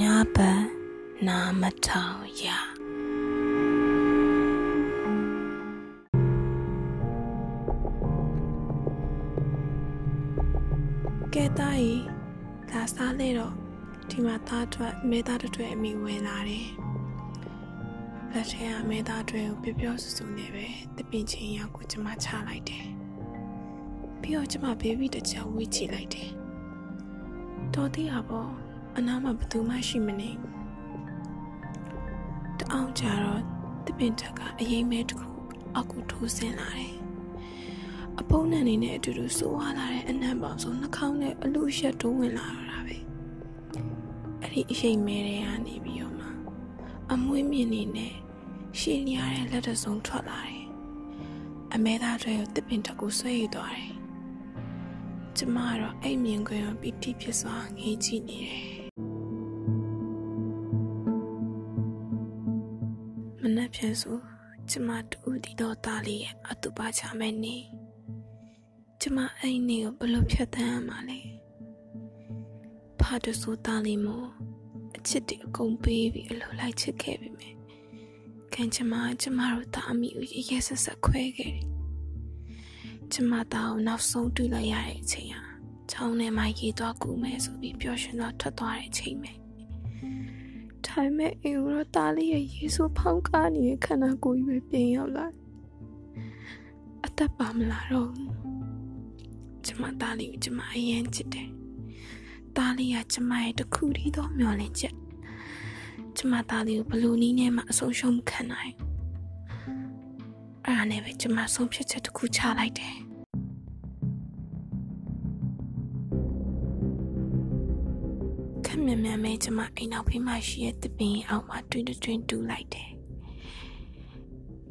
ညာပန်နာမထောင်ရကဲသားကြီးဒါစားလဲတော့ဒီမှာသားအတွက်မဲသားတစ်တွေ့အမိဝင်လာတယ်လက်ထဲကမဲသားတွေကိုပျော့ပျော့ဆူဆူနဲ့ပဲတပင်ချင်းရောက်ကိုကျမချလိုက်တယ်ပြီးတော့ကျမဘေဘီတစ်ချောင်းဝေးချလိုက်တယ်တော်သေးတာပေါ့ အနားမှာဘယ်သူမှရှိမနေတအောင်ကြတော့တပင်ထက်ကအရင်မဲတစ်ခုအကူထိုးဆင်းလာတယ်အပုံနဲ့နေနဲ့အတူတူစိုးဝါလာတဲ့အနံ့ပေါင်းစုံနှာခေါင်းနဲ့အလူရှက်တိုးဝင်လာတော့တာပဲအဲ့ဒီအချိန်မဲတွေကနေပြီးတော့မှအမွေးမြင့်နေနဲ့ရှည်လျားတဲ့လက်တစုံထွက်လာတယ်အမဲသားတွေကိုတစ်ပင်တစ်ခုဆွဲယူသွားတယ်ကျမကတော့အဲ့မြင်ကွင်းကိုပီတိဖြစ်စွာငေးကြည့်နေတယ် မနှက်ပြန်ဆိုကျမတူဒီတော့သားလေးရဲ့အတူပါချမယ်နေကျမအဲ့နေကိုဘယ်လိုဖြတ်သန်းရမှာလဲဖာတဆူသားလေးမို့အချစ်တွေအကုန်ပေးပြီးအလိုလိုက်ချစ်ခဲ့ပြီမယ်ခံကျမကျမတို့သားအမိကိုရရဆက်ဆက်ခွဲခဲ့တယ်ကျမသားကိုနောက်ဆုံးတွေ့လိုက်ရတဲ့အချိန်ဟာချောင်းထဲမှာရေသွားကူမယ်ဆိုပြီးပျော်ရွှင်သွားထွက်သွားတဲ့အချိန်ပဲ ထိုင်မဲ့အိမ်ရောသားလေးရဲ့ရေဆိုးဖောင်းကားနေတဲ့ခန္ဓာကိုယ်ကြီးပဲပြင်ရောက်လာအသက်ပါမလာတော့ဘူးကျမသားလေးကိုကျမအရင်ချစ်တယ်သားလေးကကျမရဲ့တခုတည်းသောမျှော်လင့်ချက်ကျမသားလေးကိုဘလို့နီးနဲ့မှအဆုံးရှုံးခံနိုင်အဲ့ဒါနဲ့ပဲကျမဆုံးဖြတ်ချက်တစ်ခုချလိုက်တယ် မြန်မြန်ပဲကျမအိမ်နောက်ဖေးမှရှိရဲ့တပင်အောက်မှာတွင်တွင်တူးလိုက်တယ်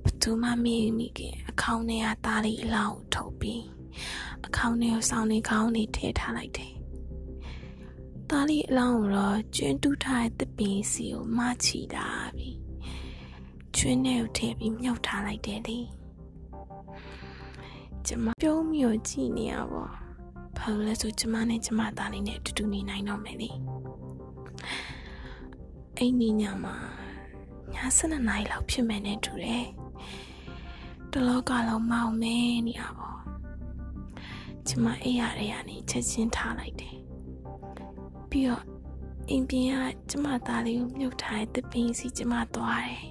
ဘသူမှမမေ့မိခင်အခေါင်းထဲကသားလေးအလောင်းကိုထုတ်ပြီးအခေါင်းထဲကိုစောင်းနေခေါင်းနေထည့်ထားလိုက်တယ်သားလေးအလောင်းကိုတော့ကျွန်းတူးထားတဲ့တပင်စီကိုမချီတာပြီးကျွန်းထဲကိုထည့်ပြီးမြုပ်ထားလိုက်တယ်လေကျမပြုံးမြို့ကြည့်နေရပါဘာလို့လဲဆိုကျမနဲ့ကျမသားလေးနဲ့အတူတူနေနိုင်တော့မယ်လေ အဲ့ဒီညမှာည7နာရီလောက်ဖြစ်မယ်နဲ့တူတယ်တလောကလုံးမောင်မဲနေရပါကျမအိပ်ရတဲ့ကနေချက်ချင်းထားလိုက်တယ်ပြီးတော့အိမ်ပြင်ကကျမသားလေးကိုမြုပ်ထားတဲ့တပင်းစီကျမသွားတယ်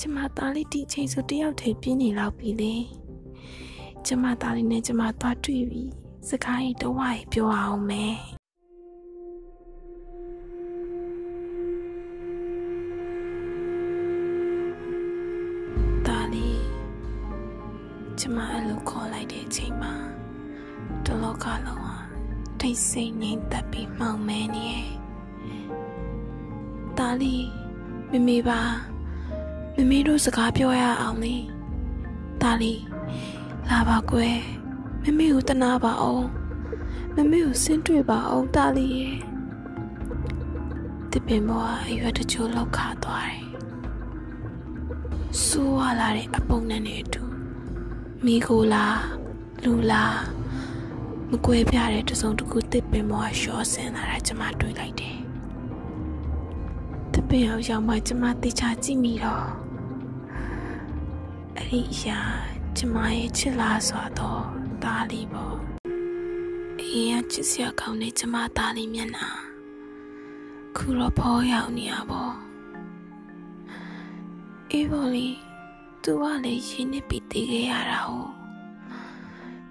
ကျမသားလေးဒီချိန်ဆိုတယောက်တည်းပြင်းနေလောက်ပြီလေကျမသားလေးနဲ့ကျမသွားတွေ့ပြီစကားကြီးတော့ဝိုင်းပြောအောင်မယ် ကျမအဲ့လိုခေါ်လိုက်တဲ့အချိန်မှာတလောကလုံးဟာထိတ်ဆိတ်ငြိမ်သက်ပြီးမှောင်မဲနေရဲ့သားလေးမမေပါမမေတို့စကားပြောရအောင်လေသားလေးလာပါကွယ်မမေကိုတနာပါအောင်မမေကိုဆင်းတွေ့ပါအောင်သားလေးရဲ့တပင်ဘွားအရွက်တချို့လောက်ခါသွားတယ်ဆူဝလာတဲ့အပုံနဲ့နဲ့အတူ မိကိုလားလူလားမကွဲပြားတဲ့တစုံတစ်ခုတစ်ပင်ဘွားရှော့ဆင်းလာတာကျွန်မတွေ့လိုက်တယ်တပင်အောင်ရောက်မှကျွန်မတေချာကြည့်မိတော့အဲ့ဒီအရာကျမရဲ့ချစ်လားဆိုတော့ဒါလေးပေါ့အေးရချစ်စရာကောင်းတဲ့ကျမသားလေးမျက်နှာခုတော့ဖောရောက်နေရပေါ့အေးပေါ်လေး သူကလည်းရင်းနှီးပြီးတည်ခဲ့ရတာ哦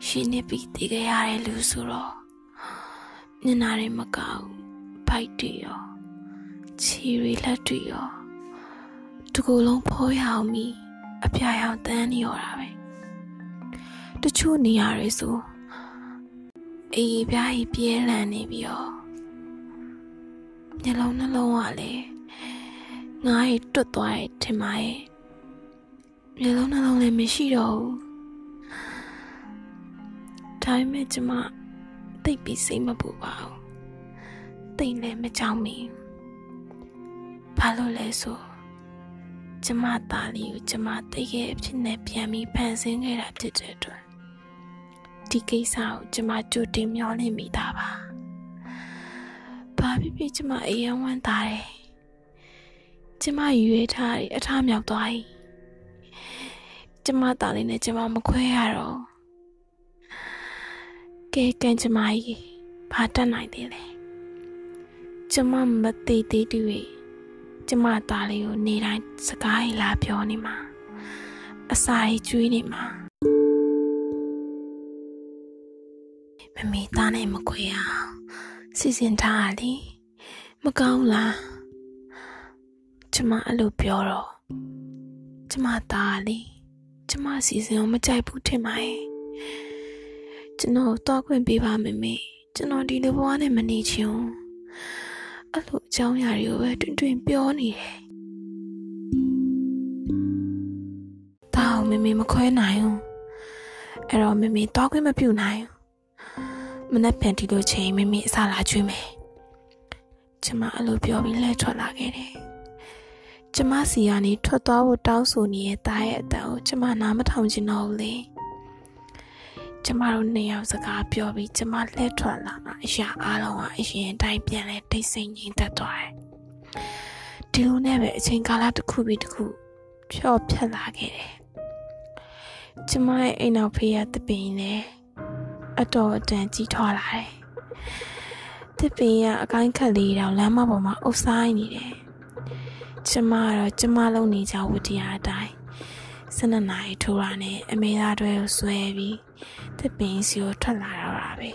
ရင်းနှီးပြီးတည်ခဲ့ရတဲ့လူဆိုတော့မျက်နှာတွေမကောက်ဘိုက်တွေရောခြေတွေလက်တွေရောတကူလုံးဖောရောက်ပြီးအပြာရောင်တန်းနေရတာပဲတချို့နေရာတွေဆိုအေးပြားကြီးပြဲလန်နေပြီးတော့ညလုံးနှလုံးကလည်းငါးရီတွတ်သွားတယ်ထင်ပါရဲ့ ညလုံးနှလုံးလည်းမရှိတော့ဘူးဒါပေမဲ့ကျမတိတ်ပြီးစိတ်မပူပါဘူးတိတ်လည်းမကြောက်မီဘာလို့လဲဆိုကျမသားလေးကိုကျမတိတ်ရဲ့အဖြစ်နဲ့ပြန်ပြီးဖန်ဆင်းခဲ့တာဖြစ်တဲ့အတွက်ဒီကိစ္စကိုကျမကြိုတင်မျှော်လင့်မိတာပါဘာဘာဖြစ်ဖြစ်ကျမအယံဝမ်းသာတယ်ကျမရွေးထားတယ်အထားမြောက်သွားပြီ ကျမသားလေးနဲ့ကျမမခွဲရတော့ကဲကန်ကျမကြီးဘာတတ်နိုင်သေးလဲကျမမသိသေးတူရဲ့ကျမသားလေးကိုနေတိုင်းစကားကြီးလာပြောနေမှာအစာကြီးကျွေးနေမှာမမေသားနဲ့မခွေအောင်စီစဉ်ထားရလေမကောင်းလားကျမအဲ့လိုပြောတော့ကျမသားလေ ကျမစီစဉ်အောင်မကြိုက်ဘူးထင်ပါရဲ့ကျွန်တော်တော့ခွင့်ပေးပါမမေကျွန်တော်ဒီလိုဘဝနဲ့မနေချင်ဘူးအဲ့လိုအကြောင်းအရာတွေကိုပဲတွင်တွင်ပြောနေတယ်တောင်းမမေမခွဲနိုင်ဘူးအဲ့တော့မမေတော့ခွင့်မပြုနိုင်ဘူးမနေ့ပြန်ဒီလိုချိန်မမေအစားလာကျွေးမယ်ကျမအဲ့လိုပြောပြီးလှည့်ထွက်လာခဲ့တယ် ကျမစီကနေထွက်သွားဖို့တောင်းဆိုနေတဲ့တားရဲ့အတန်ကိုကျမနားမထောင်ချင်တော့ဘူးလေကျမတို့နှစ်ယောက်စကားပြောပြီးကျမလှည့်ထွက်လာတာအရာအားလုံးကအရင်တိုင်းပြန်လဲတိတ်ဆိတ်ငြိမ်သက်သွားတယ်ဒီလိုနဲ့ပဲအချိန်ကာလတစ်ခုပြီးတစ်ခုဖြော့ဖြတ်လာခဲ့တယ်ကျမရဲ့အိမ်နောက်ဖေးရတပင်နဲ့အတော်အတန်ကြီးထွားလာတယ်တပင်ရအကိုင်းခက်လေးတောင်လမ်းမပေါ်မှာအုပ်ဆိုင်နေတယ် ကျမကတော့ကျမလုံးနေကြဝတ္တရားအတိုင်းစနနာရီထိုးတာနဲ့အမေသားတွေကိုဆွဲပြီးတပင်းစီကိုထွက်လာတော့တာပဲ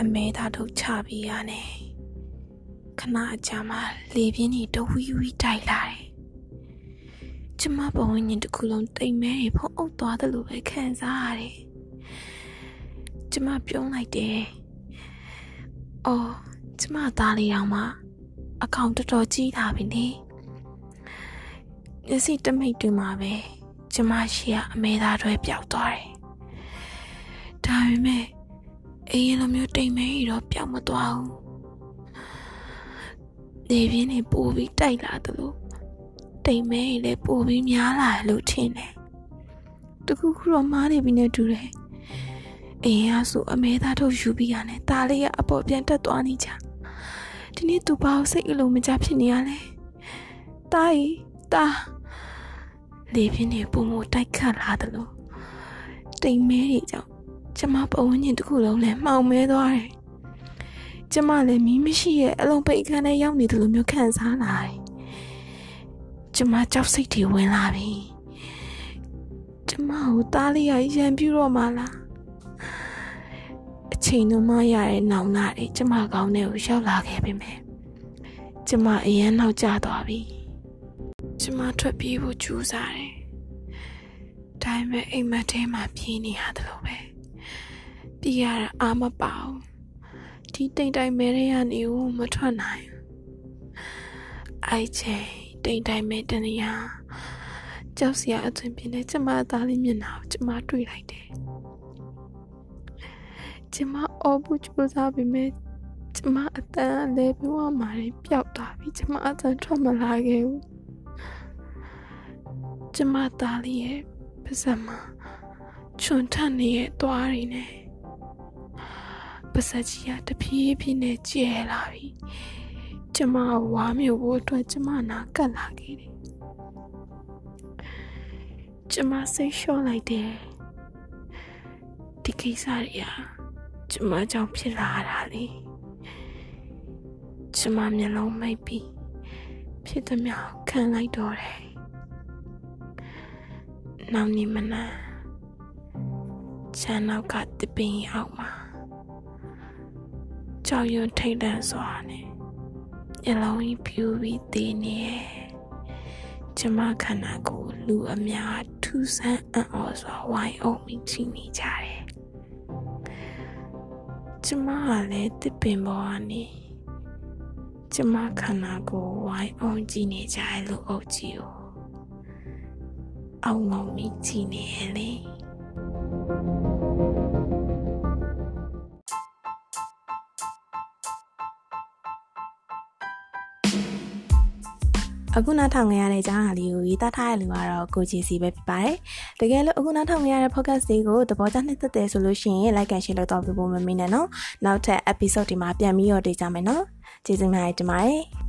အမေသားတို့ချပြီးရနဲ့ခဏအကြာမှလေပြင်းကြီးတဝီဝီတိုက်လာတယ်ကျမဘဝညင်တစ်ခုလုံးတိမ်မဲတွေဖုံးအုပ်သွားတယ်လို့ပဲခံစားရတယ်ကျမပြုံးလိုက်တယ်အော် ကျမသားလေးတောင်မှအကောင်တော်တော်ကြီးလာပြီလေမျက်စိတမိတ်တွင်မှာပဲကျမရှိကအမေသားတွေပျောက်သွားတယ်ဒါပေမဲ့အေးရလိုမျိုးတိမ်မဲကြီးတော့ပျောက်မသွားဘူးနေပြင်းနေပို့ပြီးတိုက်လာတယ်လို့တိမ်မဲကြီးလည်းပို့ပြီးများလာတယ်လို့ထင်တယ်တခုခုတော့မားနေပြီနဲ့တူတယ်အင်းရဆိုအမဲသားထုတ်ယူပြီးရတယ်။ဒါလေးကအပေါ်ပြန်တက်သွားနေကြ။ ဒီနေ့သူဘာလို့စိတ်အလိုမကြဖြစ်နေရလဲ။တာကြီးတာလေပြင်းနေပုံမတိုက်ခတ်လာတယ်လို့တိမ်မဲတွေကြောင့်ကျမပဝန်းကျင်တစ်ခုလုံးလည်းမှောင်မဲသွားတယ်။ကျမလည်းမီးမရှိရဲ့အလုံးပိတ်ခန်းထဲရောက်နေတယ်လို့မျိုးခံစားလာတယ်။ကျမကြောက်စိတ်တွေဝင်လာပြီ။ကျမကိုတားလေးရရံပြူတော့မှလား။အ ချိန်တော့မရတဲ့နောင်နာတွေကျမကောင်းတဲ့ကိုရောက်လာခဲ့ပြီမယ်ကျမအရန်နောက်ကျသွားပြီကျမထွက်ပြေးဖို့ကြိုးစားတယ်ဒါပေမဲ့အိမ်မက်ထဲမှာပြေးနေရတယ်လို့ပဲပြေးရတာအာမပါဘူးဒီတိမ်တိုင်မဲတွေကနေဦးမထွက်နိုင်အိုက်ချေတိမ်တိုင်မဲတနေရကြောက်စရာအသွင်ပြင်းတဲ့ကျမအသားလေးမျက်နှာကိုကျမတွေ့လိုက်တယ် ကျမအော်ဘူးကြိုးစားပြီးမဲ့ကျမအတန်အလဲပြီးဝမှာပျောက်သွားပြီကျမအတန်ထွက်မလာခဲ့ဘူးကျမသားလေးရဲ့ပါစမချွန်ထန်နေရဲ့သွားရင်းနဲ့ပါစကြီးကတပြေးပြေးနဲ့ကျဲလာပြီကျမဝါမျိုးဖို့အတွက်ကျမနာကတ်လာခဲ့တယ်ကျမစိတ်လျှော့လိုက်တယ်ဒီကိစ္စတွေอ่ะ ကျမကြောင့်ဖြစ်လာတာလေကျမမျက်လုံးမိတ်ပြီးဖြစ်သမျှခံလိုက်တော့တယ်နောက်နေမနာချမ်းနောက်ကတပင်းအောက်မှာကြောက်ရွံ့ထိတ်လန့်စွာနဲ့မျက်လုံးကြီးဖြူပြီးတည်နေရဲ့ကျမခန္ဓာကိုယ်လူအများထူးဆန်းအံ့ဩစွာဝိုင်းအုံပြီးကြည့်နေကြတယ် ကျမကလည်းတစ်ပင်ပေါ်ကနေကျမခန္ဓာကိုယ်ဝိုင်းအောင်ကြည့်နေကြရလို့အုပ်ကြီးကိုအောင်အောင်မိကြည့်နေရလေ အခုနောက်ထောင်ခဲ့ရတဲ့ကြားဟာလေးကိုရေးသားထားတဲ့လူကတော့ကိုချီစီပဲဖြစ်ပါတယ်။တကယ်လို့အခုနောက်ထောင်ခဲ့ရတဲ့ podcast လေးကိုသဘောကျနှစ်သက်တယ်ဆိုလို့ရှိရင် like and share လုပ်တော့ပြဖို့မမေ့နဲ့နော်။နောက်ထပ် episode ဒီမှာပြန်ပြီးတော့တွေ့ကြမယ်နော်။ကျေးဇူးများတင်ပါတယ်။